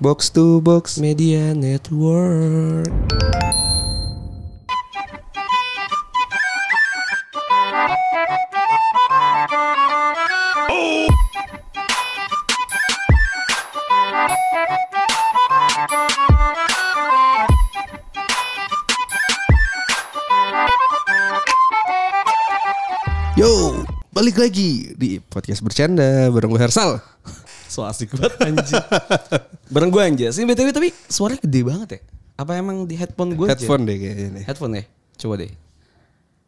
Box to box. Media Network. Yo, balik lagi di podcast bercanda bareng gue Hersal. So asik banget anjing. Bareng gue anjir. Sih BTW tapi suaranya gede banget ya. Apa emang di headphone gue Headphone deh kayaknya nih. Headphone ya? Coba deh.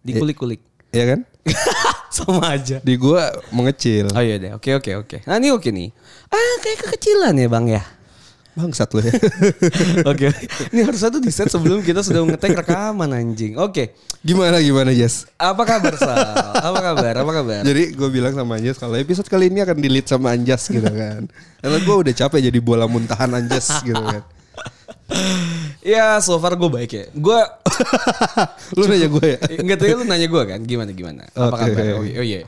Dikulik-kulik. Iya kan? Sama aja. Di gua mengecil. Oh iya deh. Oke oke oke. Nah ini oke nih. Ah kayak kekecilan ya bang ya. Bangsat lu ya. Oke. Ini harusnya tuh di set sebelum kita sudah ngetek rekaman anjing. Oke. gimana gimana Jas? Apa kabar Sal? Apa kabar? Apa kabar? Jadi gue bilang sama Anjas kalau episode kali ini akan delete sama Anjas gitu kan. Karena gue udah capek jadi bola muntahan Anjas gitu kan. Ya so far gue baik ya. Gue Lu nanya gue ya? Enggak tadi lu nanya gue kan gimana gimana apa Oke. kabar oh, iya- oh iya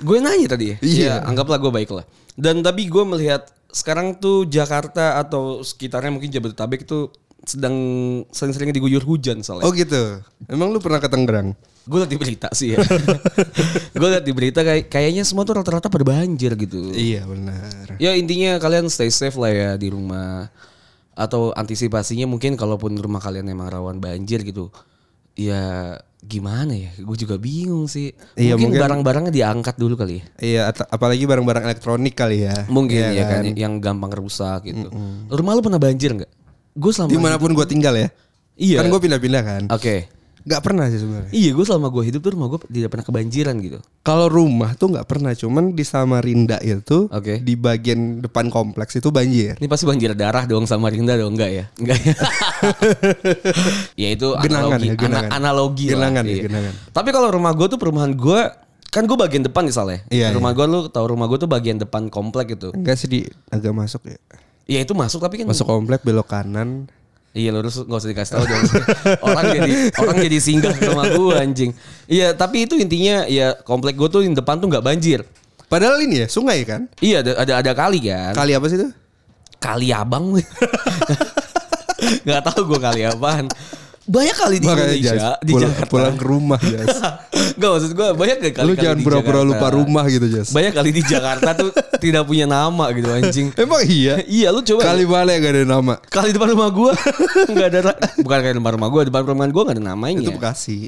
gue nanya tadi ya Iya. Iya, anggaplah gue baik lah dan tapi gue melihat sekarang tuh Jakarta atau sekitarnya mungkin Jabodetabek itu sedang sering-seringnya diguyur hujan soalnya Oh gitu. Emang lu pernah ke Tangerang? gue liat di berita sih ya gue liat di berita kayak kayaknya semua tuh rata-rata pada banjir gitu Iya benar. ya intinya kalian stay safe lah ya di rumah atau antisipasinya mungkin kalaupun rumah kalian emang rawan banjir gitu ya gimana ya gue juga bingung sih Iya, mungkin, mungkin- barang-barangnya diangkat dulu kali ya Iya, apalagi barang-barang elektronik kali ya. mungkin Iya ya kan yang gampang rusak gitu rumah lu pernah banjir nggak gue selama Di mana pun gue tinggal ya. Iya. Kan gue pindah-pindah kan. oke Gak pernah sih sebenarnya. iya gue selama gue hidup tuh rumah gue tidak pernah kebanjiran gitu Kalau rumah tuh nggak pernah, cuman di Samarinda itu Oke. di bagian depan kompleks itu banjir. Ini pasti banjir darah dong sama Rinda dong enggak ya? Enggak ya. ya itu Genangan analogi ya, genangan. ana- analogi Genangan lah. ya, iya. genangan. Tapi kalau rumah gue tuh perumahan gue kan gue bagian depan misalnya. Iya, rumah gue lu tahu rumah gue tuh bagian depan komplek gitu. Enggak sih di agak masuk ya. Ya itu masuk tapi kan Masuk komplek belok kanan. Iya lurus nggak usah dikasih tahu dong. orang jadi orang jadi singgah rumah gue anjing. Iya tapi itu intinya ya komplek gue tuh di depan tuh nggak banjir. Padahal ini ya sungai kan? Iya ada ada, ada kali kan. Kali apa sih itu? Kali abang. Gak tahu gue kali apaan. Banyak kali di Makanya, Indonesia, Jas, di pulang, Jakarta. pulang ke rumah Jas. Gak maksud gue banyak gak kali Lu jangan pura-pura lupa rumah gitu Jas. Banyak kali di Jakarta tuh tidak punya nama gitu anjing. Emang iya? iya lu coba Kali mana gak ada nama? kali depan rumah gue nggak ada bukan kali depan rumah gue depan perumahan gue nggak ada namanya. Itu Bekasi.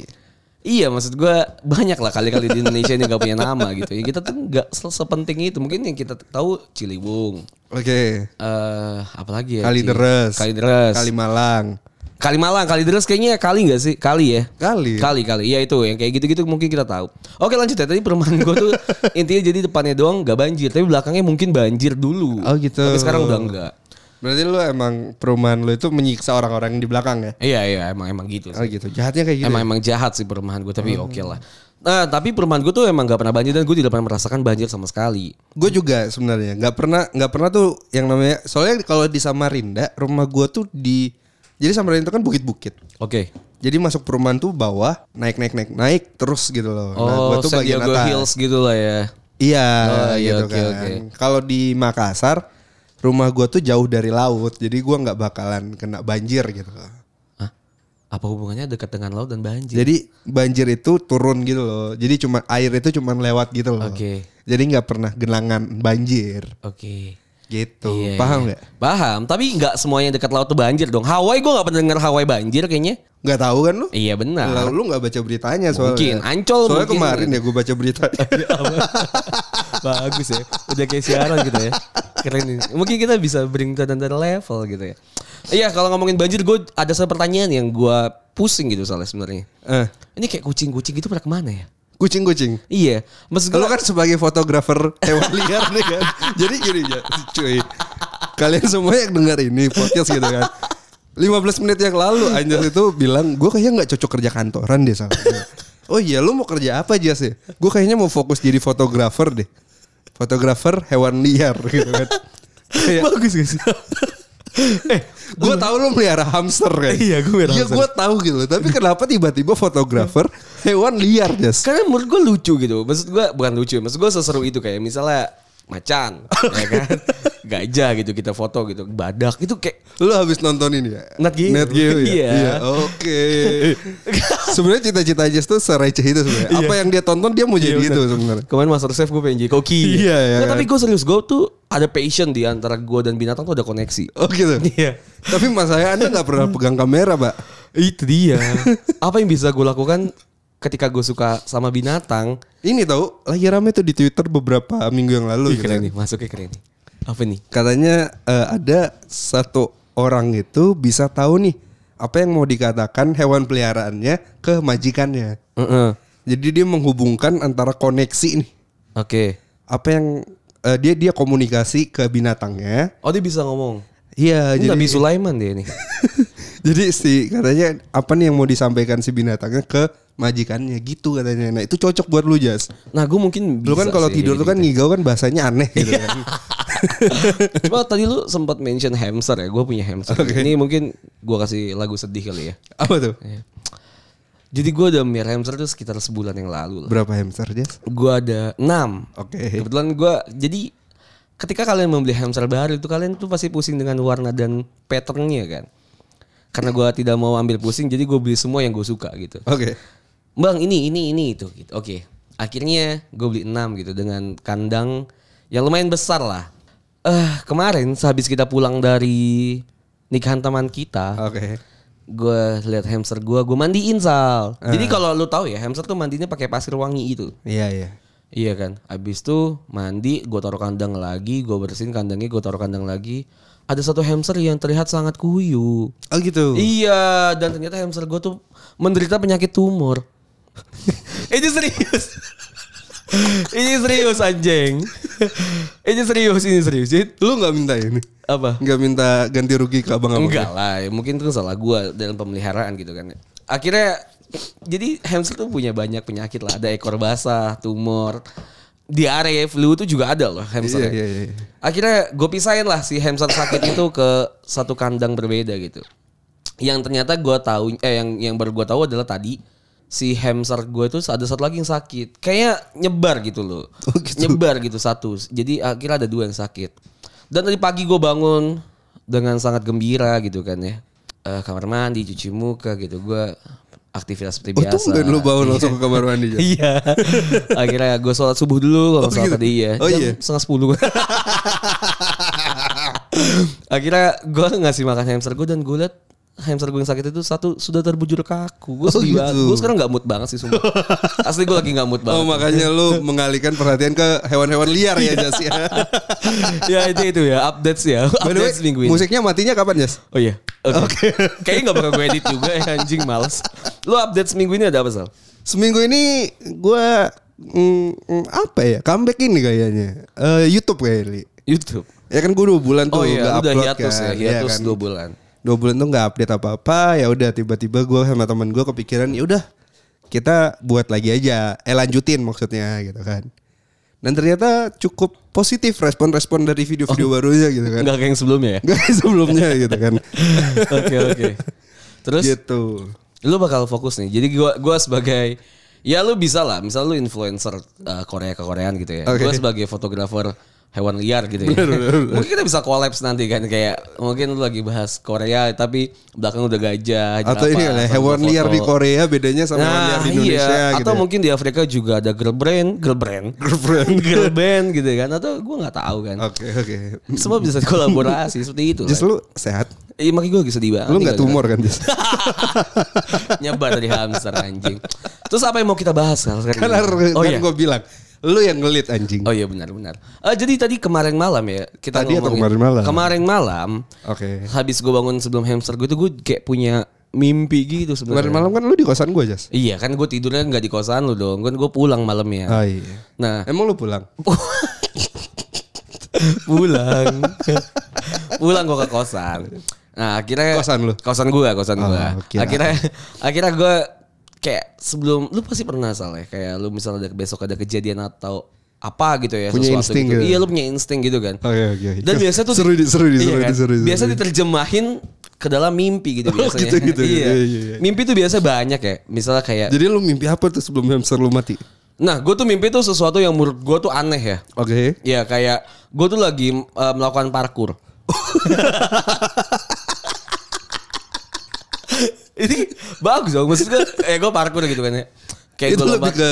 Iya maksud gue banyak lah kali-kali di Indonesia ini gak punya nama gitu. Ya kita tuh nggak se- sepenting itu. Mungkin yang kita tahu Ciliwung. Oke. eh apalagi ya? Kalideres. Kalideres. Kali Kali Malang, Kali Deres kayaknya kali nggak sih? Kali ya? Kali. Kali kali. Iya itu yang kayak gitu-gitu mungkin kita tahu. Oke lanjut ya. Tadi perumahan gue tuh intinya jadi depannya doang nggak banjir, tapi belakangnya mungkin banjir dulu. Oh, gitu. Tapi sekarang udah enggak. Berarti lu emang perumahan lu itu menyiksa orang-orang di belakang ya? Iya iya emang emang gitu. Oh Sih. gitu. Jahatnya kayak gitu. Emang ya? emang jahat sih perumahan gue tapi oke lah. Nah tapi perumahan gue tuh emang gak pernah banjir dan gue tidak pernah merasakan banjir sama sekali. Gue juga sebenarnya nggak pernah nggak pernah tuh yang namanya soalnya kalau di Samarinda rumah gue tuh di jadi Samarinda itu kan bukit-bukit. Oke. Jadi masuk perumahan tuh bawah naik naik naik naik terus gitu loh. Oh, gua San Diego atas. Hills gitu lah ya. Iya, Oh, iya, gitu oke, kan. oke. Kalau di Makassar rumah gue tuh jauh dari laut, jadi gua nggak bakalan kena banjir gitu. Hah? Apa hubungannya dekat dengan laut dan banjir? Jadi banjir itu turun gitu loh. Jadi cuma air itu cuma lewat gitu loh. Oke. Jadi nggak pernah genangan banjir Oke. Gitu. Iya, Paham iya. nggak? Paham, tapi nggak semuanya dekat laut tuh banjir dong. Hawaii gue nggak pernah denger Hawaii banjir kayaknya. Nggak tahu kan lu? Iya benar. Lalu lu nggak baca beritanya soalnya. Mungkin. Ancol Soalnya mungkin. kemarin ya gue baca berita. Bagus ya. Udah kayak siaran gitu ya. Keren ini. Mungkin kita bisa bring to another level gitu ya. Iya kalau ngomongin banjir gue ada satu pertanyaan yang gue pusing gitu soalnya sebenarnya. eh, Ini kayak kucing-kucing itu pada ke mana ya? Kucing-kucing. Iya. Maksud gue Lu kan sebagai fotografer hewan liar nih kan. Jadi gini ya, cuy. Kalian semua yang dengar ini podcast gitu kan. 15 menit yang lalu Anjas itu bilang gue kayaknya nggak cocok kerja kantoran deh sama gue." Oh iya lu mau kerja apa Jas ya? Gue kayaknya mau fokus jadi fotografer deh. Fotografer hewan liar gitu kan. Kayak, bagus sih? Eh, gue tahu lu melihara hamster kan. Iya, gua melihara Iya gue tahu gitu. Tapi kenapa tiba-tiba fotografer hewan liar Jas? Karena menurut gue lucu gitu. Maksud gue bukan lucu. Maksud gue seseru itu kayak misalnya macan, ya kan? gajah gitu kita foto gitu, badak itu kayak Lu habis nonton ini ya? Nat Geo. Nat Geo ya? Iya. Oke. sebenarnya cita-cita Jess tuh sereceh itu sebenarnya. Apa yang dia tonton dia mau jadi itu sebenarnya. Kemarin Master Chef gue pengen jadi koki. Iya, iya, kan. tapi gue serius gue tuh ada passion di antara gue dan binatang tuh ada koneksi. Oh gitu. Iya. Tapi masalahnya Anda nggak pernah pegang kamera, Pak. Itu dia. Apa yang bisa gue lakukan ketika gue suka sama binatang? Ini tahu lagi rame tuh di Twitter beberapa minggu yang lalu Ih, gitu. keren nih, masuknya keren nih. Apa nih? Katanya eh, ada satu orang itu bisa tahu nih apa yang mau dikatakan hewan peliharaannya ke majikannya. Heeh. Jadi dia menghubungkan antara koneksi nih. Oke. Apa yang eh, dia dia komunikasi ke binatangnya. Oh dia bisa ngomong. Iya, Ini jadi Nabi Sulaiman dia nih. jadi si katanya apa nih yang mau disampaikan si binatangnya ke majikannya gitu katanya. Nah, itu cocok buat lu, Jas. Nah gue mungkin bisa Lu kan kalau tidur tuh kan gitu. ngigau kan bahasanya aneh gitu kan. Cuma tadi lu sempat mention hamster ya. Gue punya hamster. Ini mungkin gue kasih lagu sedih kali ya. Apa tuh? Jadi gue udah melihara hamster tuh sekitar sebulan yang lalu lah. Berapa hamster, Jas? Gue ada 6 Oke. Kebetulan gue jadi ketika kalian membeli hamster baru itu kalian tuh pasti pusing dengan warna dan patternnya kan. Karena gue tidak mau ambil pusing jadi gue beli semua yang gue suka gitu. Oke. Bang ini ini ini itu gitu. Oke. Akhirnya gue beli 6 gitu dengan kandang yang lumayan besar lah. Eh kemarin sehabis kita pulang dari nikahan teman kita, Oke. gue lihat hamster gue, gue mandiin sal. Jadi kalau lu tahu ya hamster tuh mandinya pakai pasir wangi itu. Iya, iya. Iya kan. Abis itu mandi, gue taruh kandang lagi, gue bersihin kandangnya, gue taruh kandang lagi. Ada satu hamster yang terlihat sangat kuyu. Oh gitu. Iya, dan ternyata hamster gue tuh menderita penyakit tumor. Ini serius. Ini serius anjing. ini serius, ini serius. Jadi, Lu nggak minta ini? apa? Nggak minta ganti rugi ke abang-abang? Enggak lah, ya mungkin itu salah gue dalam pemeliharaan gitu kan. Akhirnya jadi hamster tuh punya banyak penyakit lah. Ada ekor basah, tumor, diare, flu itu juga ada loh hamster. Iya, iya, iya. Akhirnya gue pisahin lah si hamster sakit itu ke satu kandang berbeda gitu. Yang ternyata gue tahu, eh yang yang baru gue tahu adalah tadi si hamster gue itu ada satu lagi yang sakit. Kayak nyebar gitu loh. Nyebar gitu satu. Jadi akhirnya ada dua yang sakit. Dan tadi pagi gue bangun dengan sangat gembira gitu kan ya. Eh, kamar mandi, cuci muka gitu. Gue aktivitas seperti Oh biasa. tuh lu bangun langsung ke kamar mandi? Iya. Akhirnya gue sholat subuh dulu kalau Oh, sholat gitu? tadi ya. Oh, Jam iya? setengah sepuluh. Akhirnya gue ngasih makan hamster gue dan gue liat hamster gue yang sakit itu satu sudah terbujur kaku. Gue Oh, sedih banget. gitu. Gue sekarang gak mood banget sih sumpah. Asli gue lagi gak mood banget. Oh makanya lu mengalihkan perhatian ke hewan-hewan liar ya Jas ya. ya itu itu ya updates ya. Way, Updates minggu ini. musiknya matinya kapan Jas? Oh iya. Oke. Kayaknya gak bakal gue edit juga ya anjing males. Lu updates minggu ini ada apa Sal? Seminggu ini gue mm, mm, apa ya comeback ini kayaknya Eh, YouTube kayaknya. YouTube. Ya kan gue dua bulan tuh Oh iya, nggak lu udah upload hiatus kan. ya. Hiatus Iya kan. dua bulan. Dua bulan tuh nggak update apa-apa. Ya udah tiba-tiba gue sama teman gue kepikiran ya udah kita buat lagi aja. Eh lanjutin maksudnya gitu kan. Dan ternyata cukup positif respon-respon dari video-video barunya gitu kan. Enggak kayak yang sebelumnya ya? Gak sebelumnya gitu kan. Oke oke. Terus gitu. lu bakal fokus nih. Jadi gua gua sebagai ya lu bisa lah, misal lu influencer uh, Korea ke Koreaan gitu ya. Oke. Gua sebagai fotografer hewan liar gitu ya. mungkin kita bisa collabs nanti kan kayak mungkin lu lagi bahas Korea tapi belakang udah gajah Atau ini lah atau hewan foto. liar di Korea bedanya sama hewan liar di Indonesia iya. gitu. Atau ya. mungkin di Afrika juga ada girl brand, girl brand, girl brand, girl band gitu kan. Atau gua nggak tahu kan. Oke oke. Semua bisa kolaborasi seperti itu. Just lah. lu sehat. Iya makanya gue lagi sedih banget. Lu nih nggak gara-gara- tumor kan Just? Nyebar dari hamster anjing. Terus apa yang mau kita bahas sekarang? kan oh kan iya. gue bilang lu yang ngelit anjing. Oh iya benar benar. Eh, jadi tadi kemarin malam ya kita Tadi atau kemarin malam? Kemarin malam. Oke. Habis gue bangun sebelum hamster gue itu gue kayak punya mimpi gitu sebenarnya. Kemarin malam kan lu di kosan gue Jas. Iya kan gue tidurnya nggak di kosan lu dong. Kan gue pulang malamnya. Oh iya. Nah Emang lu pulang? pulang. pulang gue ke kosan. Nah akhirnya Kosan lu? Kosan gue, kosan Oh, gue. Akhirnya akhirnya gue kayak sebelum lu pasti pernah salah ya kayak lu misalnya ada besok ada kejadian atau apa gitu ya Punya sesuatu insting gitu. gitu. Iya lu punya insting gitu kan. Oke oke. Dan biasa tuh seru di seru di iya seru kan? di seru di. Biasa seru di. diterjemahin ke dalam mimpi gitu Oh, biasanya. gitu-gitu. iya. Iya, iya, iya. Mimpi tuh biasa banyak ya. Misalnya kayak Jadi lu mimpi apa tuh sebelum hamster lu mati? Nah, gue tuh mimpi tuh sesuatu yang menurut gue tuh aneh ya. Oke. Ya kayak gue tuh lagi eh, melakukan parkur. Ini bagus dong maksud gue. Eh gue parkur gitu kan ya. Kayak Itu lebih ke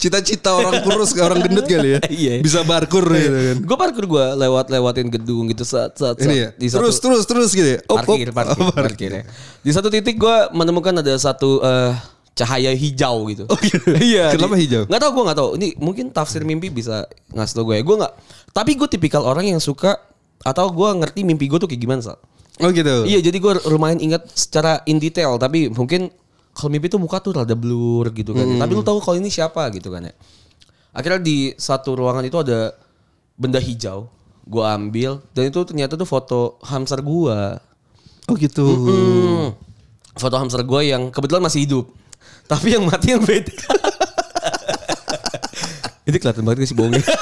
cita-cita orang kurus ke orang gendut kali ya. Iya. Bisa parkur gitu kan. Gue parkur gue lewat lewatin gedung gitu saat saat, Ini ya. di terus satu terus terus gitu ya. Op, op. parkir parkir, Oh, parkir ya. Di satu titik gue menemukan ada satu eh, cahaya hijau gitu. Oh, gitu. iya. Kenapa di- hijau? Nggak tahu gue nggak tahu. Ini mungkin tafsir mimpi bisa ngasih tau gue. ya. Gue nggak. Tapi gue tipikal orang yang suka atau gue ngerti mimpi gue tuh kayak gimana sal. Oh gitu. Iya jadi gue lumayan ingat secara in detail tapi mungkin kalau mimpi tuh muka tuh rada blur gitu kan. Tapi lu tahu kalau ini siapa gitu kan ya. Akhirnya di satu ruangan itu ada benda hijau. Gue ambil dan itu ternyata tuh foto hamster gua. Oh gitu. Hmm. Foto hamster gua yang kebetulan masih hidup. Tapi yang mati yang beda. ini kelihatan banget sih bohongnya.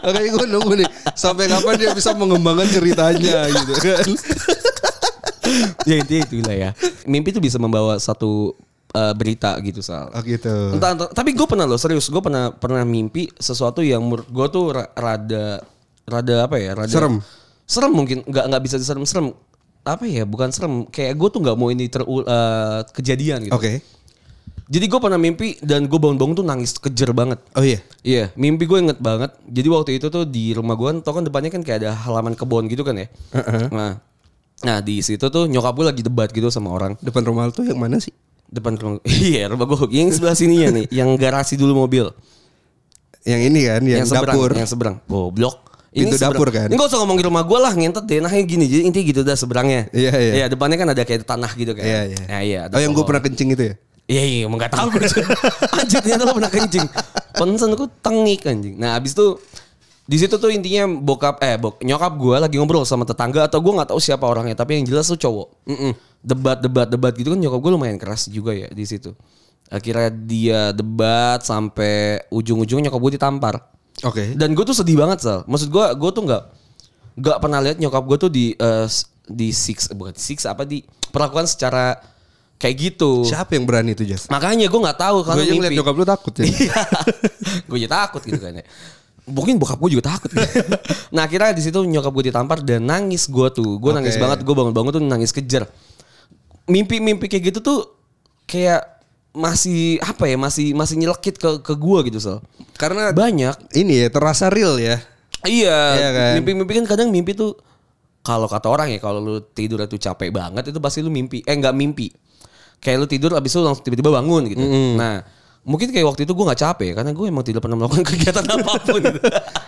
Oke, gue nunggu nih sampai kapan dia bisa mengembangkan ceritanya gitu kan. ya intinya itulah ya. Mimpi tuh bisa membawa satu eh, berita gitu Sal. Oh gitu. Entah, entah- tapi gue pernah loh serius gue pernah pernah mimpi sesuatu yang menurut gue tuh ra- rada rada apa ya rada Serem. serem mungkin nggak nggak bisa diserem serem apa ya bukan serem kayak gue tuh nggak mau ini terul eh, kejadian gitu Oke. Jadi gue pernah mimpi dan gue bangun-bangun tuh nangis kejer banget Oh iya. Iya, mimpi gue inget banget. Jadi waktu itu tuh di rumah gue, tau kan depannya kan kayak ada halaman kebun gitu kan ya. Nah, nah di situ tuh nyokap gue lagi debat gitu sama orang Depan rumah lu tuh yang mana sih? depan rumah. Iya, rumah gue yang sebelah sini ya nih, yang garasi dulu mobil. Yang ini kan, yang, seberang, dapur. yang seberang. Goblok. Pintu dapur kan? Ini gak usah ngomongin rumah gue lah, ngentet deh. Nah gini, jadi intinya gitu dah seberangnya. Iya, iya. Iya, depannya kan ada kayak tanah gitu kan. Iya, iya. Nah, iya. oh yang gue pernah kencing itu ya? Iya iya emang gak tau gue Anjir ternyata lo pernah kencing. Pensen gue tengik anjing. Nah abis itu di situ tuh intinya bokap eh bok nyokap gue lagi ngobrol sama tetangga atau gue nggak tahu siapa orangnya tapi yang jelas tuh cowok. Mm-mm. debat debat debat gitu kan nyokap gue lumayan keras juga ya di situ. Akhirnya dia debat sampai ujung-ujung nyokap gue ditampar. Oke. dan gue tuh sedih banget sal. Maksud gue gue tuh nggak nggak pernah lihat nyokap gue tuh di s- di six bukan six apa di perlakuan secara kayak gitu Siapa yang berani itu Jas? Makanya gue nggak tahu kalau Gue aja ngeliat mimpi. nyokap lu takut ya. gue jadi takut gitu kan ya. Mungkin bokap gue juga takut. Gitu. nah akhirnya di situ nyokap gue ditampar dan nangis gue tuh. Gue nangis Oke. banget. Gue bangun-bangun tuh nangis kejer. Mimpi-mimpi kayak gitu tuh kayak masih apa ya masih masih nyelekit ke ke gue gitu so. Karena Banyak. ini ya terasa real ya. Iya. Iya kan? Mimpi-mimpi kan kadang mimpi tuh kalau kata orang ya kalau lu tidur itu capek banget itu pasti lu mimpi. Eh nggak mimpi. Kayak lu tidur abis itu langsung tiba-tiba bangun gitu. Nah mungkin kayak waktu itu gue nggak capek karena gue emang tidak pernah melakukan kegiatan apa pun. gitu.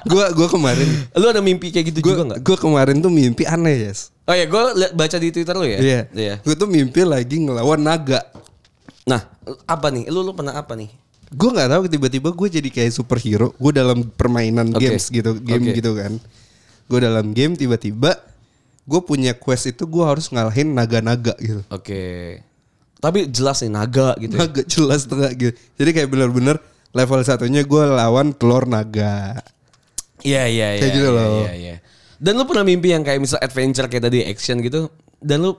Gue gua kemarin lu ada mimpi kayak gitu gue juga nggak? gue kemarin tuh mimpi aneh Jas. Oh ya gue baca di twitter lu ya. Iya. Iya. Gue tuh mimpi lagi ngelawan naga. Nah apa nih? Lu lu pernah apa nih? Gue nggak tahu tiba-tiba gue jadi kayak superhero. Gue dalam permainan Oke. games gitu, game Oke. gitu kan. Gue dalam game tiba-tiba gue punya quest itu gue harus ngalahin naga-naga gitu. Oke. Tapi jelas nih naga gitu. ya. Naga jelas tengah gitu. Jadi kayak bener-bener level satunya gue lawan telur naga. Iya iya iya. Kayak gitu iya, loh. Iya iya. Dan lu pernah mimpi yang kayak misal adventure kayak tadi action gitu dan lu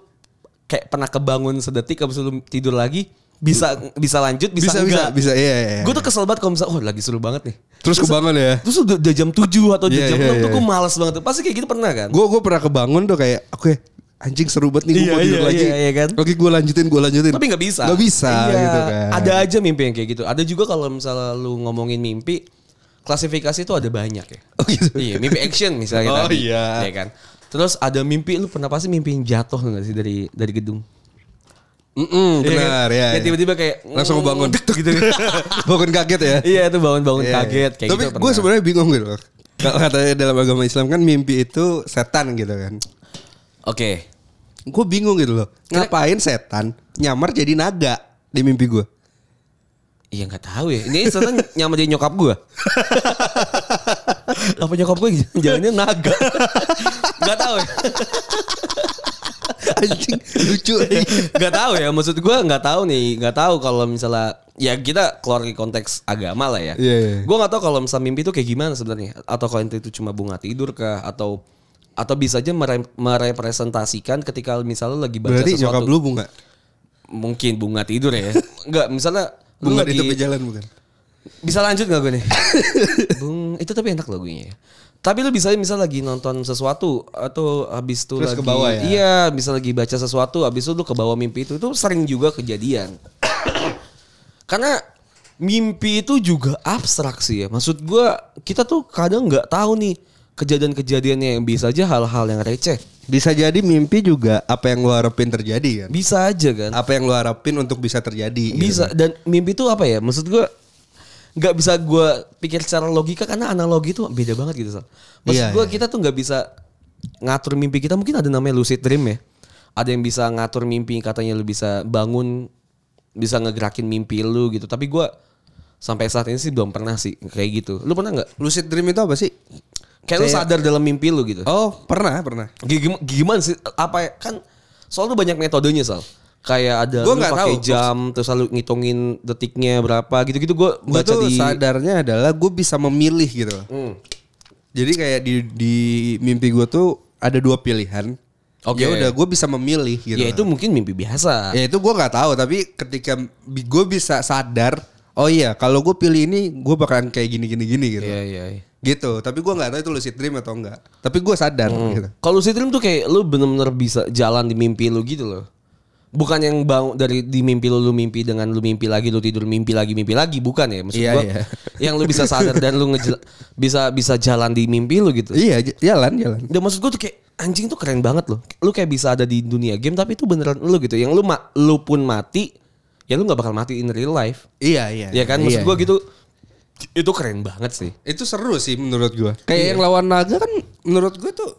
kayak pernah kebangun sedetik habis itu lu tidur lagi bisa bisa lanjut bisa, Bisa bisa enggak. bisa iya. iya. Gue tuh kesel banget kalau misal oh lagi seru banget nih. Terus kebangun ya. Terus udah, jam 7 atau Iya, jam iya, 6 tuh iya. gue males banget. Pasti kayak gitu pernah kan? Gue gue pernah kebangun tuh kayak oke anjing seru banget nih gue Iya, mau tidur iya, lagi. iya, iya kan? Oke gue lanjutin gue lanjutin. Tapi nggak bisa. Gak bisa Iya, gitu kan. Ada aja mimpi yang kayak gitu. Ada juga kalau misalnya lu ngomongin mimpi, klasifikasi itu ada banyak ya. Oh gitu. iya, mimpi action misalnya Oh, tadi. iya. kan. Terus ada mimpi lu pernah pasti mimpi yang jatuh nggak sih dari dari gedung? Iya kan? benar ya. Kayak ya. tiba-tiba kayak Langsung mm, bangun. gitu. bangun kaget ya. iya, itu bangun-bangun Iya, kaget iya. kayak Tapi gitu. gue pernah. sebenarnya bingung gitu. Kalau katanya dalam agama Islam kan mimpi itu setan gitu kan. Oke. Gue bingung gitu loh. Ngapain setan nyamar jadi naga di mimpi gue? Iya nggak tahu ya. Ini setan nyamar jadi nyokap gue. Apa nyokap gue jalannya naga? Gak tahu ya. Anjing lucu. Gak tahu ya. Maksud gue nggak tahu nih. Nggak tahu kalau misalnya ya kita keluar dari konteks agama lah ya. Iya, iya. Gue nggak tahu kalau misalnya mimpi itu kayak gimana sebenarnya. Atau kalau itu cuma bunga tidur kah? Atau atau bisa aja mere- merepresentasikan ketika misalnya lagi baca Berarti sesuatu. nyokap lu bunga. mungkin bunga tidur ya. Enggak, misalnya Bunga di lagi- tepi jalan bukan? Bisa lanjut gak gue nih? Bung, itu tapi enak lagunya ya. Tapi lu bisa misal lagi nonton sesuatu atau habis itu Terus lagi ke bawah ya? Iya, bisa lagi baca sesuatu habis itu lu ke bawah mimpi itu itu sering juga kejadian. Karena mimpi itu juga abstrak sih ya. Maksud gua kita tuh kadang nggak tahu nih kejadian-kejadiannya yang bisa aja hal-hal yang receh. Bisa jadi mimpi juga apa yang lu harapin terjadi kan? Bisa aja kan? Apa yang lu harapin untuk bisa terjadi? gitu. Bisa dan mimpi itu apa ya? Maksud gua nggak bisa gua pikir secara logika karena analogi itu beda banget gitu. Sal. Maksud Iya, gua iya. kita tuh nggak bisa ngatur mimpi kita. Mungkin ada namanya lucid dream ya. Ada yang bisa ngatur mimpi katanya lu bisa bangun bisa ngegerakin mimpi lu gitu. Tapi gua sampai saat ini sih belum pernah sih kayak gitu. Lu pernah nggak? Lucid dream itu apa sih? Kayak lu sadar dalam mimpi lu gitu. Oh, pernah, pernah. Gim- Gimana sih apa ya? kan soalnya banyak metodenya Sal. Kayak ada Gua lu pakai jam terus lalu ngitungin detiknya berapa gitu-gitu gua Gue baca tuh di sadarnya adalah gue bisa memilih gitu. Hmm. Jadi kayak di di mimpi gue tuh ada dua pilihan. Oke. Ya udah gue bisa memilih gitu. Ya itu mungkin mimpi biasa. Ya itu gue nggak tahu tapi ketika gue bisa sadar, oh iya kalau gue pilih ini gue bakalan kayak gini gini gini gitu. Iya iya. iya. Gitu. Tapi gue nggak tahu itu lucid dream atau enggak. Tapi gue sadar gitu. Kalau lucid dream tuh kayak lu bener-bener bisa jalan di mimpi lu gitu loh. Bukan yang bangun dari di mimpi lu lu mimpi dengan lu mimpi lagi lu tidur mimpi lagi mimpi lagi bukan ya maksud Iya, gua iya. yang lu bisa sadar dan lu ngejel- bisa bisa jalan di mimpi lu gitu. Iya jalan jalan. Dan maksud gue tuh kayak anjing tuh keren banget loh. Lu kayak bisa ada di dunia game tapi itu beneran lu gitu. Yang lu ma- lu pun mati ya lu nggak bakal mati in real life. Iya iya. Ya kan maksud Iya, gue iya. gitu itu keren banget sih. Itu seru sih menurut gue. Iya. Kayak yang lawan naga kan menurut gue tuh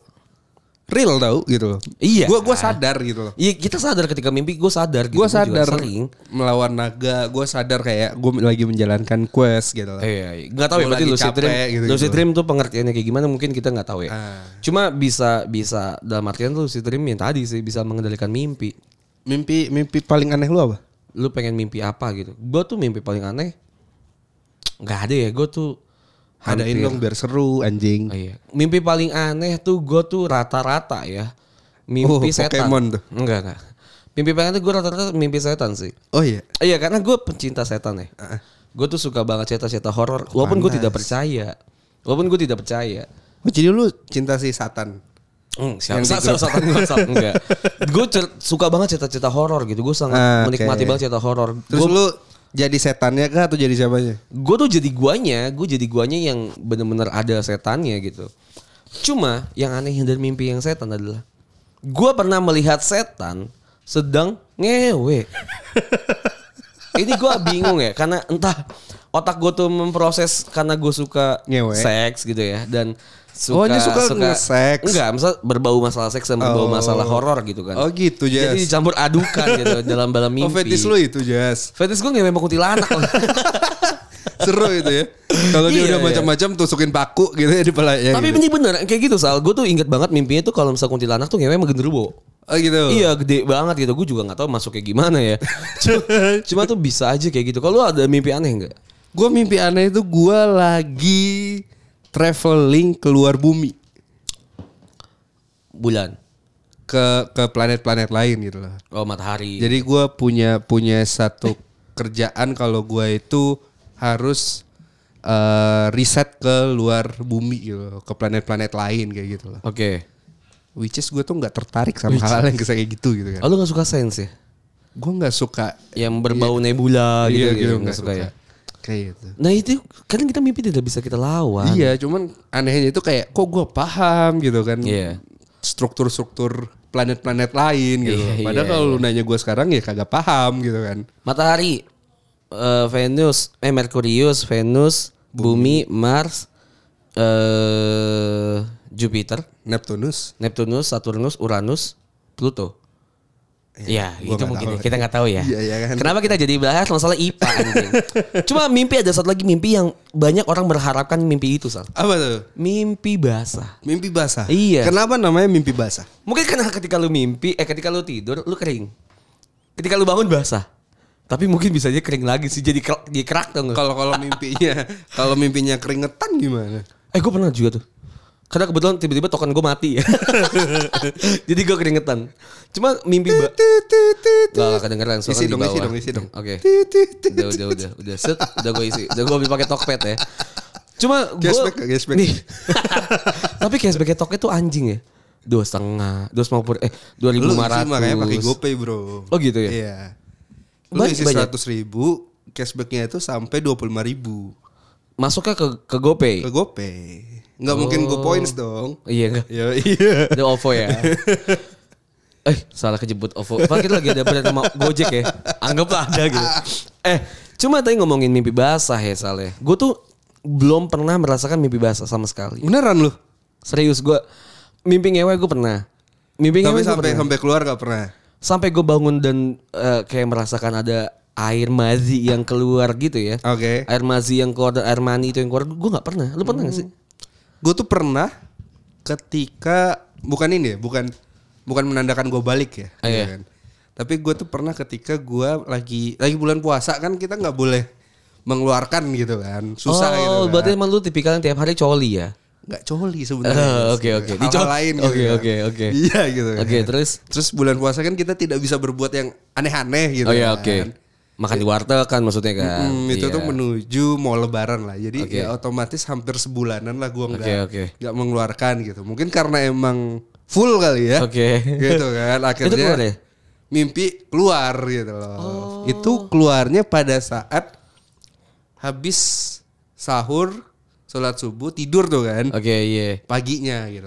real tau gitu loh. Iya. Gue gue sadar gitu loh. Iya kita sadar ketika mimpi gue sadar gitu. Gue Gua sadar sering. melawan naga. Gue sadar kayak gue lagi menjalankan quest gitu loh. Iya, iya. nggak tahu ya Gua berarti lucid dream. gitu-gitu. lucid dream tuh pengertiannya kayak gimana mungkin kita nggak tahu ya. Ah. Cuma bisa bisa dalam artian tuh lucid dream yang tadi sih bisa mengendalikan mimpi. Mimpi mimpi paling aneh lu apa? Lu pengen mimpi apa gitu? Gue tuh mimpi paling aneh nggak ada ya. Gue tuh Adain hampir- dong biar seru anjing. Oh, iya. Mimpi paling aneh tuh gue tuh rata-rata ya. Mimpi Oh, setan. Pokemon tuh. Enggak enggak. Mimpi paling aneh gue rata-rata mimpi setan sih. Oh iya. Iya karena gue pencinta setan ya. Gue tuh suka banget cerita-cerita horor. Walaupun gue tidak percaya. Walaupun gue tidak percaya. Oh jadi lu cinta si Satan. Hmm, siapa? Yang di Sa- grup. sa- setan gue sa- enggak. Gue suka banget cerita-cerita horor gitu. Gue sangat Ah, menikmati banget cerita horor. Terus Gue lu jadi setannya kah atau jadi siapanya? gue tuh jadi guanya, gue jadi guanya yang bener-bener ada setannya gitu. Cuma yang aneh dari mimpi yang setan adalah gue pernah melihat setan sedang ngewe. Ini gue bingung ya karena entah otak gue tuh memproses karena gue suka Ngewe. seks gitu ya dan suka Oh, ini suka nge-seks. enggak misal berbau masalah seks dan berbau Oh. masalah horor gitu kan Oh gitu Jas. jadi dicampur adukan gitu dalam dalam mimpi Oh fetish lu itu Jas. Fetis gue ngewe sama kuntilanak Seru itu ya. Kalau dia Iya, udah iya. macam-macam tusukin paku gitu ya di palanya. Tapi gitu. bener kayak gitu Sal. Gue tuh inget banget mimpinya tuh kalau misal kuntilanak tuh ngewe sama genderuwo. Oh gitu. Iya gede banget gitu. Gue juga nggak tahu masuk kayak gimana ya. Cuma, cuma tuh bisa aja kayak gitu. Kalau lu ada mimpi aneh nggak? Gue mimpi aneh itu gue lagi traveling keluar bumi Bulan. ke ke planet-planet lain gitu loh. Oh matahari. Jadi gue punya punya satu kerjaan kalau gue itu harus eh, riset ke luar bumi gitu, loh, ke planet-planet lain kayak gitu loh. Oke. Which is gue tuh nggak tertarik sama hal-hal yang kayak gitu gitu kan. Oh lu gak suka sains ya? Gue nggak suka Yang berbau nebula gitu, iya gitu, gitu nggak nggak suka, suka. ya? Kayak gitu. Nah itu kadang kita mimpi tidak bisa kita lawan. Iya, cuman anehnya itu kayak kok gue paham gitu kan. Iya. Struktur-struktur planet-planet lain gitu. Iya, Padahal iya, kalau lu nanya gue sekarang ya kagak paham gitu kan. Matahari, eh, Venus, eh Merkurius, Venus, Bumi, Mars, eh Jupiter, Neptunus. Neptunus, Saturnus, Uranus, Pluto. Ya, gua itu mungkin tahu. ya. kita nggak tahu ya. Iya, iya kan. Kenapa kita jadi bahas masalah IPA anjing? Cuma mimpi ada satu lagi mimpi yang banyak orang berharapkan mimpi itu, Sal. Apa tuh? Mimpi basah. Mimpi basah. Iya. Kenapa namanya mimpi basah? Mungkin karena ketika lu mimpi, eh ketika lu tidur, lu kering. Ketika lu bangun basah. Tapi mungkin bisa aja kering lagi sih jadi kerak, jadi kerak nggak? Kalau kalau mimpinya kalau mimpinya keringetan gimana? Eh gue pernah juga tuh. Karena kebetulan tiba-tiba token gue mati ya. Jadi gue keringetan. Cuma mimpi ba- Gak, gak kedengeran soalnya Isi di dong, isi bawah. dong, isi dong. Oke. Udah, udah, udah, udah. Set, udah gue isi. Udah gue ambil pakai Tokped ya. Cuma gue Cashback, cashback. nih. Tapi cashbacknya Tokped tuh anjing ya. Dua setengah, dua puluh, eh dua ribu lima isi makanya pakai ratus. GoPay bro. Oh gitu ya? Iya. Lu Banyak- isi seratus ribu, cashbacknya itu sampai dua puluh lima ribu Masuknya ke ke GoPay. ke GoPay. Nggak mungkin Go Points dong. Iya enggak? Ya iya. Ada OVO ya. eh salah kejebut OVO. Padahal kita lagi ada brand nama Gojek ya. Anggaplah ada gitu. Eh cuma tadi ngomongin mimpi basah ya Saleh. Gue tuh belum pernah merasakan mimpi basah sama sekali. Beneran lu? Serius gue mimpi ngewe gue pernah. Mimpi Tapi ngewe gue sampai pernah. sampai keluar gak pernah. Sampai gue bangun dan eh, kayak merasakan ada air mazi yang keluar gitu ya. Oke. Air mazi yang keluar dan air mani itu yang keluar. Gue nggak pernah. Lu pernah gak sih? Gue tuh pernah ketika bukan ini ya, bukan bukan menandakan gue balik ya. Ah, gitu iya. kan. Tapi gue tuh pernah ketika gue lagi lagi bulan puasa kan kita nggak boleh mengeluarkan gitu kan, susah oh, gitu. Kan. berarti emang lu tipikal yang tiap hari coli ya? nggak coli sebenarnya. Oh, oke, oke. Hal-hal Dico- lain gitu. oke, kan. oke, oke. Iya gitu. kan. Oke, terus? Terus bulan puasa kan kita tidak bisa berbuat yang aneh-aneh gitu. Oh iya kan. oke. Makan di warteg kan maksudnya kan. Hmm, itu Iya. tuh menuju mau lebaran lah. Jadi Oke. ya otomatis hampir sebulanan lah gua nggak Oke, oke. nggak mengeluarkan gitu. Mungkin karena emang full kali ya. Oke. Gitu kan. Akhirnya keluar ya? mimpi keluar gitu loh. Itu keluarnya pada saat habis sahur, sholat subuh, tidur tuh kan. Oke, iya. Paginya gitu.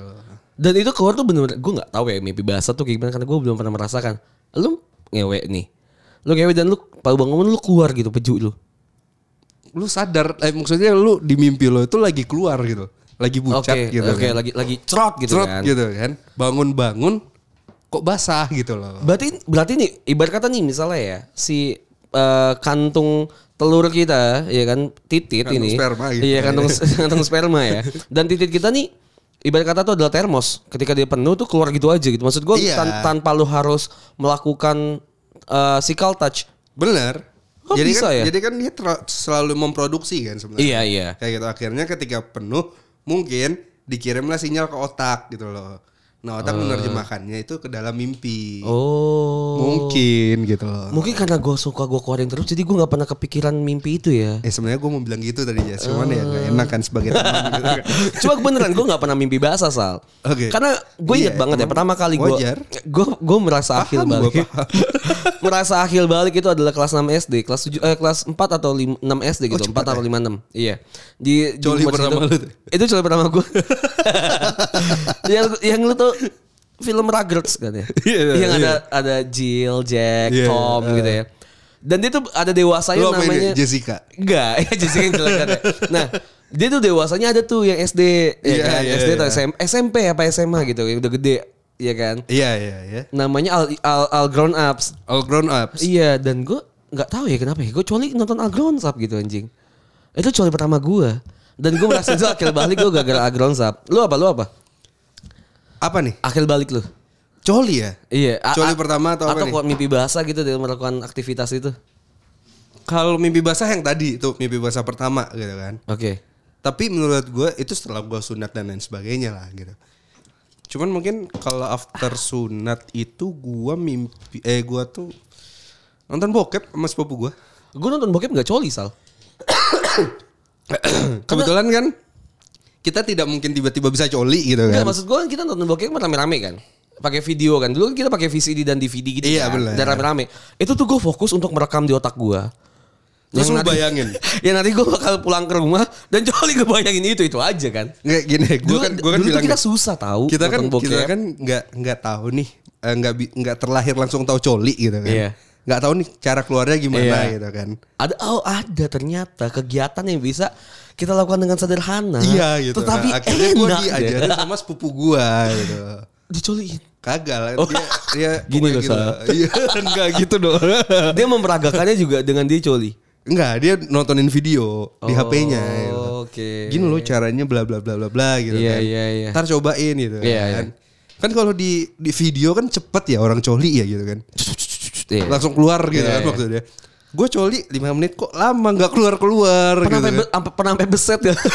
Dan itu keluar tuh bener-bener gue nggak tahu ya mimpi basah tuh kayak gimana karena gue belum pernah merasakan. Lu ngewe nih. Lu ngewe dan lu pas bangun lu keluar gitu peju lu. Lu sadar, eh, maksudnya lu di mimpi lo itu lagi keluar gitu. Lagi bucat gitu oke kan. lagi lagi cerot gitu Cerot kan. gitu kan. Bangun-bangun kok basah gitu loh. Berarti berarti nih ibarat kata nih misalnya ya si eh, kantung telur kita ya kan titit Kantung ini. sperma gitu Iya ya. kantung kantung sperma ya. Dan titit kita nih ibarat kata tuh adalah termos. Ketika dia penuh tuh keluar gitu aja gitu. Maksud gue Iya. tan- tanpa lu harus melakukan eh, physical touch. Bener. Kok jadi bisa kan, ya? Jadi kan dia selalu memproduksi kan sebenarnya. Iya iya. Kayak gitu akhirnya ketika penuh mungkin dikirimlah sinyal ke otak gitu loh. Nah otak menerjemahkannya itu ke dalam mimpi. Oh. Mungkin gitu loh. Mungkin karena gue suka gue keluarin terus jadi gue nggak pernah kepikiran mimpi itu ya. Eh sebenarnya gue mau bilang gitu tadi ya, cuman ya gak enak kan sebagai teman gitu kan. Cuma beneran gue nggak pernah mimpi basah sal. Oke. Karena gue inget Iya, banget ya pertama kali gue gue gue merasa akhil balik. merasa akhil balik itu adalah kelas 6 SD, kelas 7 eh kelas 4 atau 5, 6 SD gitu, 4 atau 5 6. Iya. Di di Oh, Coli umur pertama segitu- lu? Itu coli pertama gue. yang yang lu tuh film Rugrats kan ya. Iya, iya, yang iya. ada ada Jill, Jack, Iya, Tom iya. gitu ya. Dan dia tuh ada dewasanya Lu apa ini? namanya Jessica. Enggak, ya Jessica yang jelek kan ya. Nah, dia tuh dewasanya ada tuh yang SD, ya Iya, kan? iya, SD atau iya. SM, SMP apa SMA gitu, yang udah gede, ya kan? Iya iya iya. Namanya Al, Al, Al Grown Ups. All grown ups. Iya, dan gue nggak tahu ya kenapa ya. Gue coli nonton Al Grown Up gitu anjing. Itu coli pertama gue. Dan gue merasa itu akhir balik gue gara-gara Al Grown Up. Lu apa? Lu apa? Apa nih? Akhir balik lu? Coli ya? Iya. Coli a- pertama atau apa nih? Atau mimpi bahasa gitu dalam melakukan aktivitas itu. Kalau mimpi basah yang tadi itu mimpi basah pertama gitu kan. Oke. Tapi menurut gue itu setelah gue sunat dan lain sebagainya lah gitu. Cuman mungkin kalau after sunat itu gue mimpi eh gue tuh nonton bokep sama sepupu gue. Gue nonton bokep gak coli, Sal. Kebetulan kan kita tidak mungkin tiba-tiba bisa coli gitu kan. maksud gue kan kita nonton bokep kan rame-rame kan. Pakai video kan. Dulu kan kita pakai VCD dan DVD gitu Iya, kan. bener. Dan rame-rame. Itu tuh gue fokus untuk merekam di otak gue. Terus lu bayangin. ya nanti gue bakal pulang ke rumah dan coli gue bayangin itu itu aja kan. Nggak gini, gue Dulu, kan gue kan dulu bilang kita susah tahu kita kan bokep. kita kan nggak nggak tahu nih eh, nggak nggak terlahir langsung tahu coli gitu kan. Iya. Nggak tahu nih cara keluarnya gimana Iya. gitu kan. ada oh ada ternyata kegiatan yang bisa kita lakukan dengan sederhana. Iya gitu. Tetapi Nah, akhirnya gue enak diajarin deh. sama sepupu gue gitu. Dicoliin. Kagak Oh. dia, dia Gini loh, gitu. Iya enggak gitu dong. Dia memperagakannya juga dengan dia coli. Enggak, dia nontonin video di HP-nya. gitu. Oh, Oke. Gini loh caranya bla bla bla bla bla gitu Iya, kan. iya, iya. Ntar cobain gitu Iya, kan. Kan kalau di di video kan cepet ya orang coli ya gitu kan. Iya. Langsung keluar gitu Iya, kan iya. maksudnya. Gue coli 5 menit kok lama nggak keluar keluar Pernah gitu. sampai pernah sampai beset ya.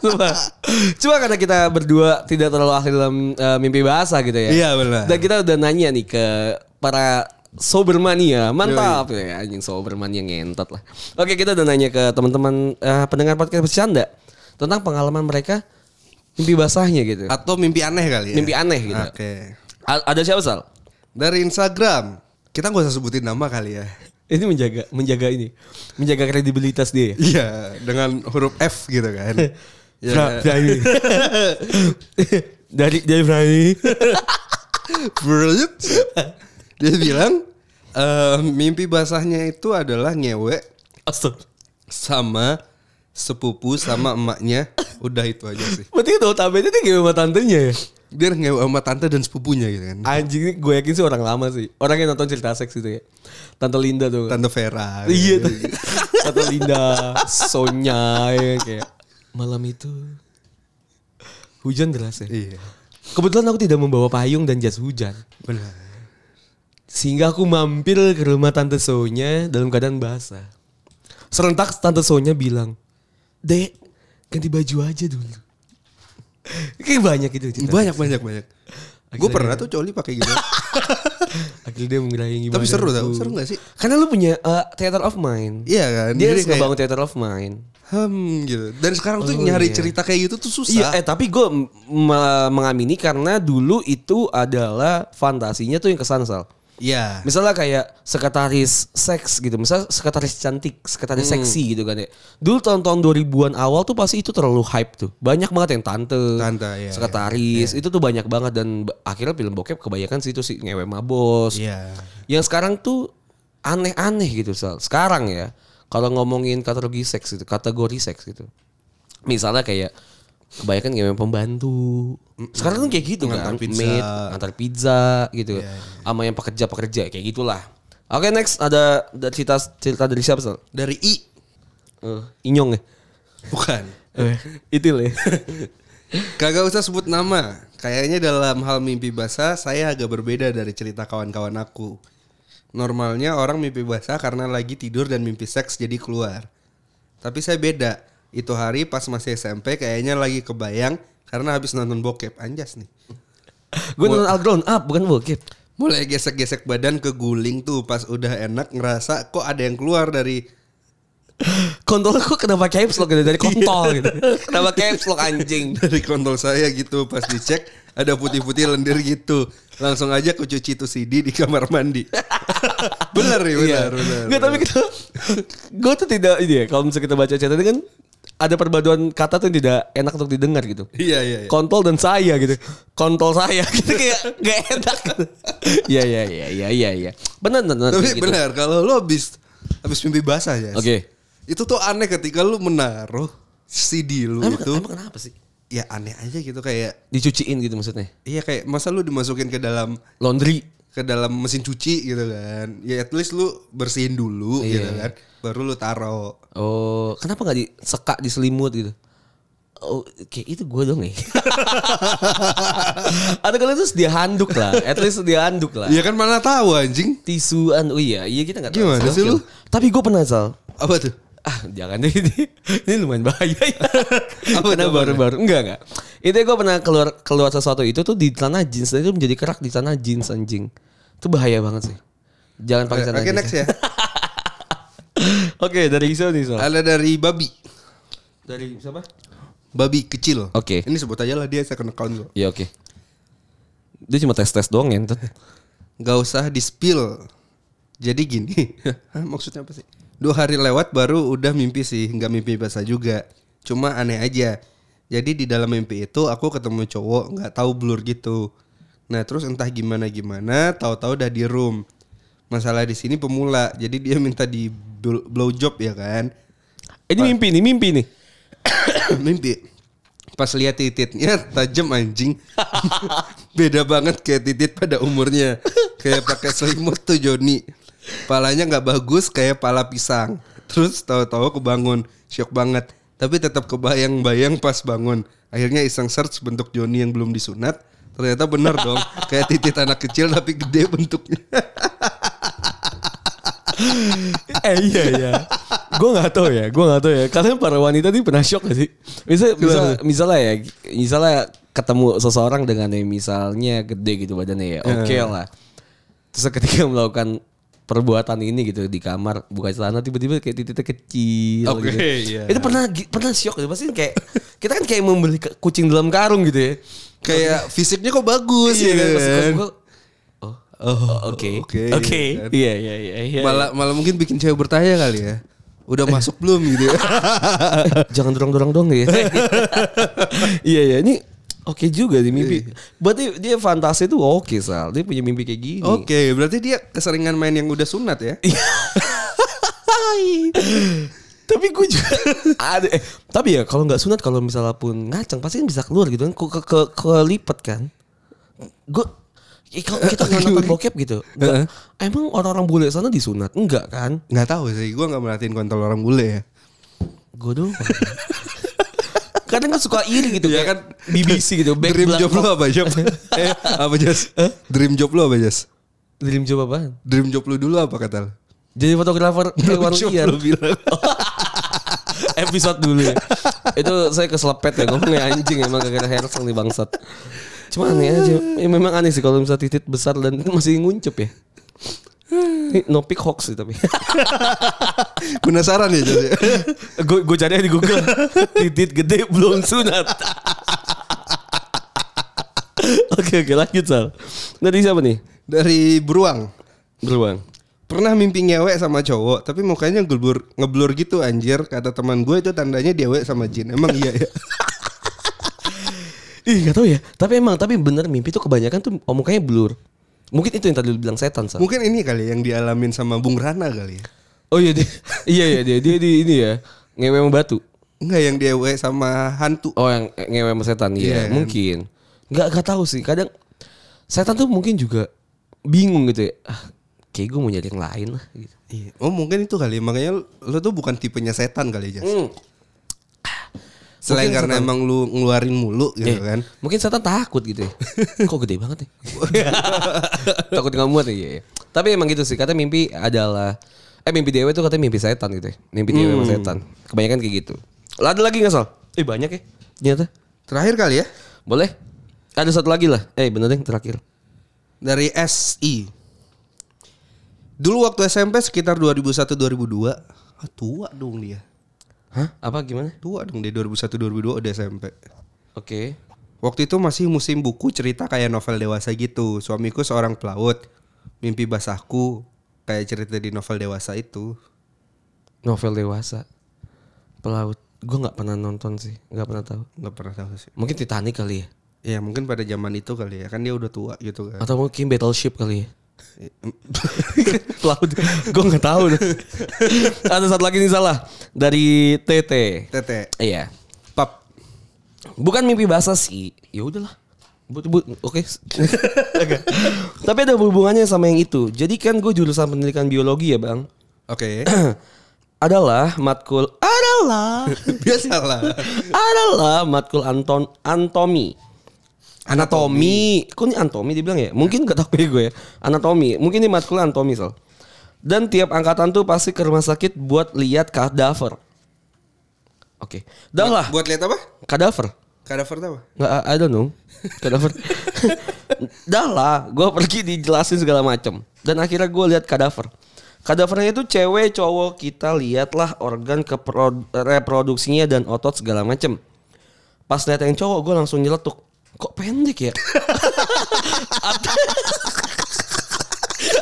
Sumpah. Cuma karena kita berdua tidak terlalu ahli dalam eh, mimpi bahasa gitu ya. Iya, benar. Dan kita udah nanya nih ke para sobermania, mantap ya anjing sobermania ngentot lah. Oke kita udah nanya ke teman-teman eh, pendengar podcast bercanda tentang pengalaman mereka mimpi basahnya gitu. Atau mimpi aneh kali ya? Mimpi aneh gitu. Oke. A- ada siapa sal? Dari Instagram. Kita gak usah sebutin nama kali ya. Ini menjaga menjaga ini, menjaga kredibilitas dia. ya? Iya, dengan huruf F gitu kan. ya, Frani. dari dari Frani. Brilliant. Dia bilang eh, mimpi basahnya itu adalah Astaga. sama sepupu sama emaknya. Udah itu aja sih. Berarti notabene dia gimana tantenya ya? Dia ngewe sama tante dan sepupunya gitu kan. Anjing ini gue yakin sih orang lama sih. Orang yang nonton cerita seks itu ya. Tante Linda tuh. Tante Vera. Iya gitu. tuh. Tante Linda, Sonya ya kayak malam itu hujan deras ya. Iya. Kebetulan aku tidak membawa payung dan jas hujan. Benar. Sehingga aku mampir ke rumah Tante Sonya dalam keadaan basah. Serentak Tante Sonya bilang, Dek, ganti baju aja dulu. Kayak banyak itu cerita. Banyak banyak banyak. Gue pernah tuh coli pakai gitu. Akhirnya dia mengerayangi Tapi seru tau, seru gak sih? Karena lu punya uh, theater of mind. Iya kan? Dia harus kayak- ngebangun theater of mind. Hmm gitu. Dan sekarang tuh Oh, nyari iya. cerita kayak gitu tuh susah. Iya, eh tapi gue mengamini karena dulu itu adalah fantasinya tuh yang kesan sal. Iya. Misalnya kayak sekretaris seks gitu, misalnya sekretaris cantik, sekretaris Hmm. seksi gitu kan ya. Dulu tahun-tahun 2000-an awal tuh pasti itu terlalu hype tuh. Banyak banget yang tante, Tante, iya, sekretaris, itu tuh banyak banget dan akhirnya film bokep kebanyakan sih itu sih ngewe mabos. Iya. Yang sekarang tuh aneh-aneh gitu Sal. Sekarang ya, kalau ngomongin kategori seks itu, kategori seks gitu. Misalnya kayak kebanyakan ngewe pembantu. Sekarang kan kayak gitu Ngantar kan, pizza. maid, antar pizza gitu. Sama yang pekerja-pekerja kayak gitulah. Oke next ada, ada cerita cerita dari siapa Sal? Dari I. Eh, Inyong ya? Bukan. Eh, itu ya. Kagak usah sebut nama. Kayaknya dalam hal mimpi basah saya agak berbeda dari cerita kawan-kawan aku. Normalnya orang mimpi basah karena lagi tidur dan mimpi seks jadi keluar. Tapi saya beda. Itu hari pas masih SMP kayaknya lagi kebayang karena habis nonton bokep anjas nih. Gue nonton All Grown Up bukan bokep. Mulai gesek-gesek badan ke guling tuh pas udah enak ngerasa kok ada yang keluar dari Kontol kok kenapa caps lock gitu dari kontol gitu. Kenapa caps lock anjing? dari kontol saya gitu pas dicek ada putih-putih lendir gitu langsung aja aku cuci tuh CD di kamar mandi bener nih bener bener Enggak tapi kita gue tuh tidak ini ya kalau misalnya kita baca ini kan ada perpaduan kata tuh yang tidak enak untuk didengar gitu. iya iya iya. Kontol dan saya gitu. Kontol saya gitu kayak gak enak. Iya iya iya iya iya iya. Benar benar. tapi gitu. bener kalau lo habis habis mimpi basah ya Oke. itu tuh aneh ketika lu menaruh CD lu Emang, itu emang kenapa sih? ya aneh aja gitu kayak Dicuciin gitu maksudnya. iya kayak masa lu dimasukin ke dalam Laundry. ke dalam mesin cuci gitu kan ya at least lu bersihin dulu Iya. gitu kan baru lu taro Oh, kenapa nggak disekak di selimut gitu? Oh, kayak itu gue dong ya. Atau kalau itu dia handuk lah, at least dia handuk lah. Iya kan mana tahu anjing Tisuan, oh iya, iya kita nggak tahu. Gimana sih lu? Tapi gue pernah sal. apa tuh Ah, jangan deh ini, ini lumayan bahaya ya. Apa Karena baru-baru enggak enggak. Itu gue pernah keluar keluar sesuatu itu tuh di tanah jeans dan itu menjadi kerak di tanah jeans anjing. Itu bahaya banget sih. Jangan pakai tanah Oke next ya Oke, dari Iso nih, Sol. Ada dari babi Dari siapa? Babi kecil Oke. Ini sebut aja lah dia second account gue Ya oke. Dia cuma tes-tes doang ya. Gak usah di spill Jadi gini Hah, Maksudnya apa sih Dua hari lewat baru udah mimpi sih Nggak mimpi basah juga Cuma aneh aja Jadi di dalam mimpi itu Aku ketemu cowok nggak tahu blur gitu Nah terus entah gimana gimana Tahu-tahu udah di room Masalah di sini pemula. Jadi dia minta di blow job ya kan? Ini mimpi nih, mimpi nih. mimpi. Pas lihat tititnya tajam anjing. Beda banget kayak titit pada umurnya. Kayak pakai selimut tuh Joni. Palanya nggak bagus kayak pala pisang. Terus tahu-tahu kebangun. Shock banget. Tapi tetap kebayang-bayang pas bangun. Akhirnya iseng search bentuk Joni yang belum disunat. Ternyata bener dong. Kayak titit anak kecil tapi gede bentuknya eh iya iya. gue nggak tahu ya, gue nggak tahu ya. Kalian para wanita nih pernah shock gak sih? Misal, misal, misalnya ya, misalnya ketemu seseorang dengan yang misalnya gede gitu badannya ya, oke lah. Terus ketika melakukan perbuatan ini gitu di kamar buka celana tiba-tiba kayak titiknya kecil Oke, gitu. iya. Itu pernah pernah shock gitu. Pasti kayak kita kan kayak membeli kucing dalam karung gitu ya. Kayak fisiknya kok bagus Iya ya kan. Pas kan. Oh, oh, oke. oke, Oke. kan. Iya, iya, iya, iya. Malah malah mungkin bikin cewek bertanya kali ya. Udah masuk belum gitu ya. Jangan dorong-dorong dong ya. Iya ya, ini oke juga nih mimpi. Berarti dia fantasi tuh oke Sal. Dia punya mimpi kayak gini. Oke, berarti dia keseringan main yang udah sunat ya. tapi gue juga ada eh, tapi ya kalau nggak sunat kalau misalnya pun ngaceng pasti kan bisa keluar gitu kan ke ke, ke, kelipet kan gue kalau kita nggak nonton bokep gitu nggak- emang orang-orang bule sana disunat enggak kan Nggak tahu sih, gue nggak merhatiin kontol orang bule ya. gue doang kadang kan suka iri gitu kayak kan BBC gitu back Dream job lo apa job? eh, apa Jas? Dream job lo apa Jas? dream job apaan Dream job lu dulu apa kata jadi fotografer hewan liar bilang. episode dulu ya. Itu saya keselepet ya ngomongnya anjing emang gara-gara Herseng nih bangsat. Cuma aneh aja. Ya, memang aneh sih kalau misalnya titit besar dan masih nguncup ya. Ini no pic hoax sih tapi. Penasaran ya ya? Gue gue cari di Google. Titit gede belum sunat. Oke oke lanjut Sal. Dari siapa nih? Dari Beruang. Beruang. Pernah mimpi ngewek sama cowok, tapi mukanya ngeblur, ngeblur gitu anjir. Kata teman gue itu tandanya dia wek sama jin. Emang iya ya? Ih gak tahu ya. Tapi emang tapi bener mimpi tuh kebanyakan tuh oh, mukanya blur. Mungkin itu yang tadi lu bilang setan Sal. Mungkin ini kali yang dialamin sama Bung Rana kali ya. Oh iya dia, iya iya dia dia di ini ya ngewe sama batu. Enggak yang dia sama hantu. Oh yang ngewe sama setan Iya iya kan? mungkin. Nggak nggak tahu sih kadang setan tuh mungkin juga bingung gitu ya. Ah, kayak gue mau nyari yang lain lah gitu. Iya. Oh mungkin itu kali. Makanya lu tuh bukan tipenya setan kali Jas. Hmm. Selain Mungkin karena setan. emang lu ngeluarin mulu gitu Eh, kan. Mungkin setan takut gitu ya. Kok gede banget ya? takut nggak muat ya. Iya, iya. Tapi emang gitu sih. Kata mimpi adalah eh mimpi dewa itu katanya mimpi setan gitu ya. Mimpi dewa Hmm. sama setan. Kebanyakan kayak gitu. Lah, Ada lagi nggak Sal? Eh banyak ya. Ternyata. Terakhir kali ya. Boleh? Ada satu lagi lah. Eh bener deh terakhir. Dari SI. Dulu waktu SMP sekitar 2001-2002. Ah, tua dong dia. Hah? Apa gimana? Tua dong dia 2001-2002 udah SMP. Oke. Waktu itu masih musim buku cerita kayak novel dewasa gitu. Suamiku seorang pelaut. Mimpi basahku kayak cerita di novel dewasa itu. Novel dewasa. Pelaut. Gue nggak pernah nonton sih. nggak pernah tahu. Nggak pernah tahu sih. Mungkin Titanic kali ya. Ya mungkin pada zaman itu kali ya. Kan dia udah tua gitu kan. Atau mungkin Battleship kali ya. Pelaut. Gue nggak tahu. deh. Ada satu lagi nih salah. Dari TT. Tete. Iya. Pap. Bukan mimpi basah sih. Ya udahlah. Bu, bu, Oke. Tapi ada hubungannya sama yang itu. Jadi kan gue jurusan pendidikan biologi ya bang. Oke. adalah matkul adalah Biasalah. adalah matkul anton anatomi. Anatomi. Kok ini anatomi dibilang ya? Mungkin gak tahu ya gue ya. Anatomi. Mungkin ini matkul anatomi Sal. Dan tiap angkatan tuh pasti ke rumah sakit buat lihat kadaver. Oke. Dah lah. Buat lihat apa? Kadaver. Kadaver apa? Nggak, I don't know. Kadaver. Dah lah. Gue pergi dijelasin segala macam. Dan akhirnya gue lihat kadaver. Kadavernya itu cewek cowok kita lihatlah organ reproduksinya dan otot segala macam. Pas lihat yang cowok gue langsung nyeletuk. Kok pendek ya?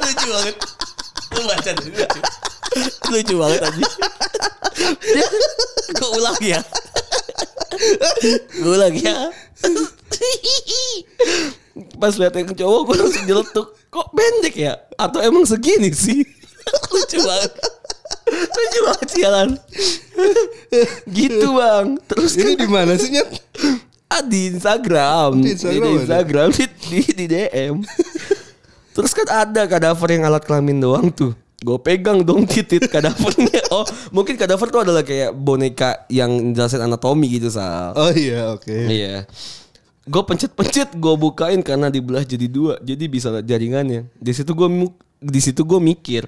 lucu banget. Lu baca dulu lucu. Banget aja. Gue ulang ya. Gue ulang ya. Pas lihat yang cowok gue langsung nyeletuk. Kok pendek ya? Atau emang segini sih? Lucu banget. Lucu banget sialan. gitu bang. Terus Ini kan di mana sih nyet? Ah, di Instagram. Di Instagram di, ada? Instagram di, di, di DM. Terus kan ada kadaver yang alat kelamin doang tuh. Gue pegang dong titit kadavernya. Oh, mungkin kadaver tuh adalah kayak boneka yang jelasin anatomi gitu, Sal. Oh iya oke. Iya. Gue pencet-pencet, gue bukain karena dibelah jadi dua, jadi bisa jaringannya. Di situ gue di situ gue mikir,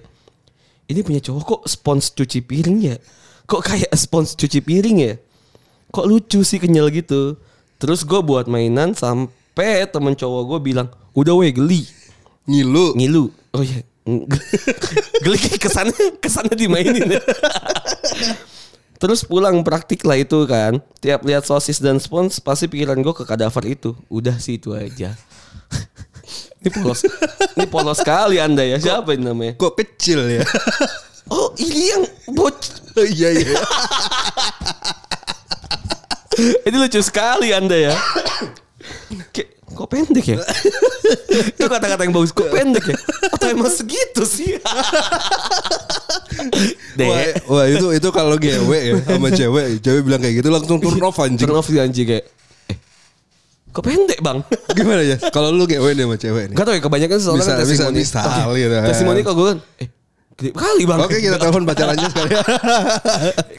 ini punya cowok kok spons cuci piring ya? Kok kayak spons cuci piring ya? Kok lucu sih kenyal gitu. Terus gue buat mainan sampai temen cowok gue bilang, udah weh geli, Ngilu. ngilu. Oh iya, geli kesannya kesannya dimainin. ya. Terus pulang praktik lah itu kan. Tiap lihat sosis dan spons pasti pikiran gue ke kadaver itu. Udah sih itu aja. ini polos, ini polos sekali anda ya. Siapa ini namanya? Kok kecil ya? Oh ini yang boc. iya iya. Ini lucu sekali anda ya. Kok pendek ya? itu kata-kata yang bagus. Kok pendek ya? Atau emang segitu sih? Wah, Dek. wah itu itu kalau gewe ya sama cewek, cewek bilang kayak gitu langsung turn off anjing. Turn off anjing kayak eh kok pendek bang Gimana ya? Kalau lu gewe nih sama cewek nih. Gak tau ya kebanyakan soalnya Bisa- kan bisa testimoni misal Oke, gitu. Testimoni kalau gue kan Eh gede kali bang Oke kita telepon pacarannya sekali.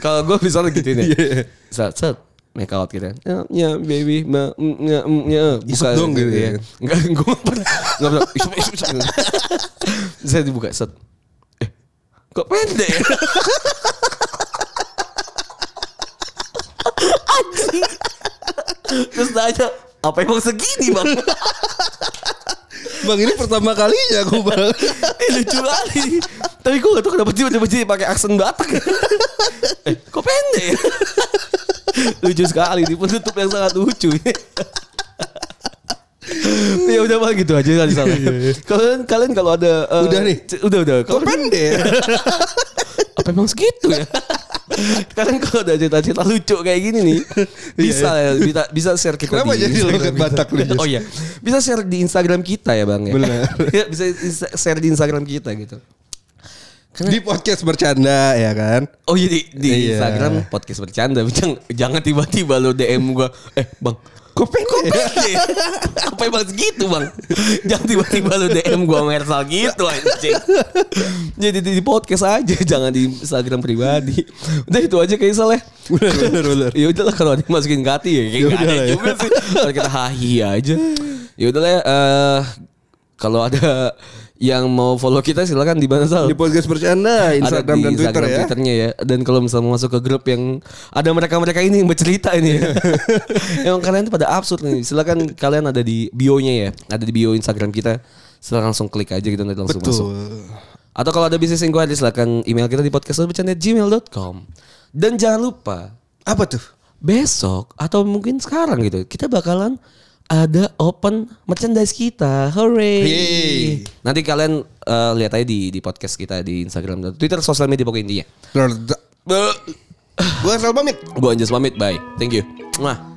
Kalau gue misalnya gitu nih Iya. Set set Make out gitu kan Ya, ya baby ma, mm, ya, mm, ya. Isep dong gitu ya. Enggak gue gak pernah Gak pernah isep isep Saya dibuka set Eh Kok pendek ya Anjing Terus nanya Apa emang segini bang Bang ini pertama kalinya aku bang. Eh lucu kali. Tapi gue gak tau kenapa tiba-tiba jadi pakai aksen Batak. eh, kok pendek ya? Lucu sekali. Di penutup yang sangat lucu. ya udah mah gitu aja kali salah. Kalian kalian kalau ada eh, Udah nih? Udah udah. Kalau pendek? apa emang segitu ya? Kalian kalau ada cerita-cerita lucu kayak gini nih, bisa ya, bisa bisa share kita Kenapa di jadi lo Instagram ke kita. Batak lu? Oh iya, bisa share di Instagram kita ya bang ya. Benar. Ya, bisa share di Instagram kita gitu. Di podcast bercanda ya kan? Oh iya di, di Iya. Instagram podcast bercanda. Jangan, jangan tiba-tiba lo DM gua. Eh bang, Kok pendek? pede? apa emang segitu bang? Jangan tiba-tiba lo DM gua Mersal gitu anjing. Jadi di, di podcast aja, jangan di Instagram pribadi. Udah itu aja kayak salah. Bener bener bener. Ya udahlah kalau ada masukin ke hati ya kayak Ya nggak ada ya. juga sih. Kalau kita hahi aja. Ya udahlah ya. Kalau ada yang mau follow kita silakan di mana Sal? Di podcast bercanda Instagram ada di dan Twitter Instagram ya. Twitternya ya. Dan kalau misalnya mau masuk ke grup yang ada mereka-mereka ini yang bercerita ini. Emang kalian tuh pada absurd nih. Silakan kalian ada di bio-nya ya. Ada di bio Instagram kita. Silakan langsung klik aja gitu nanti langsung masuk. Betul. Atau kalau ada bisnis inquiry silakan email kita di podcastbercanda@gmail.com. Dan jangan lupa Apa tuh? besok atau mungkin sekarang gitu kita bakalan ada open merchandise kita. Hooray. Yeay. Nanti kalian eh, lihat aja di di podcast kita di Instagram dan Twitter sosial media pokoknya intinya. Gue asal pamit. Gue Anjas pamit. Bye. Thank you. Mwah.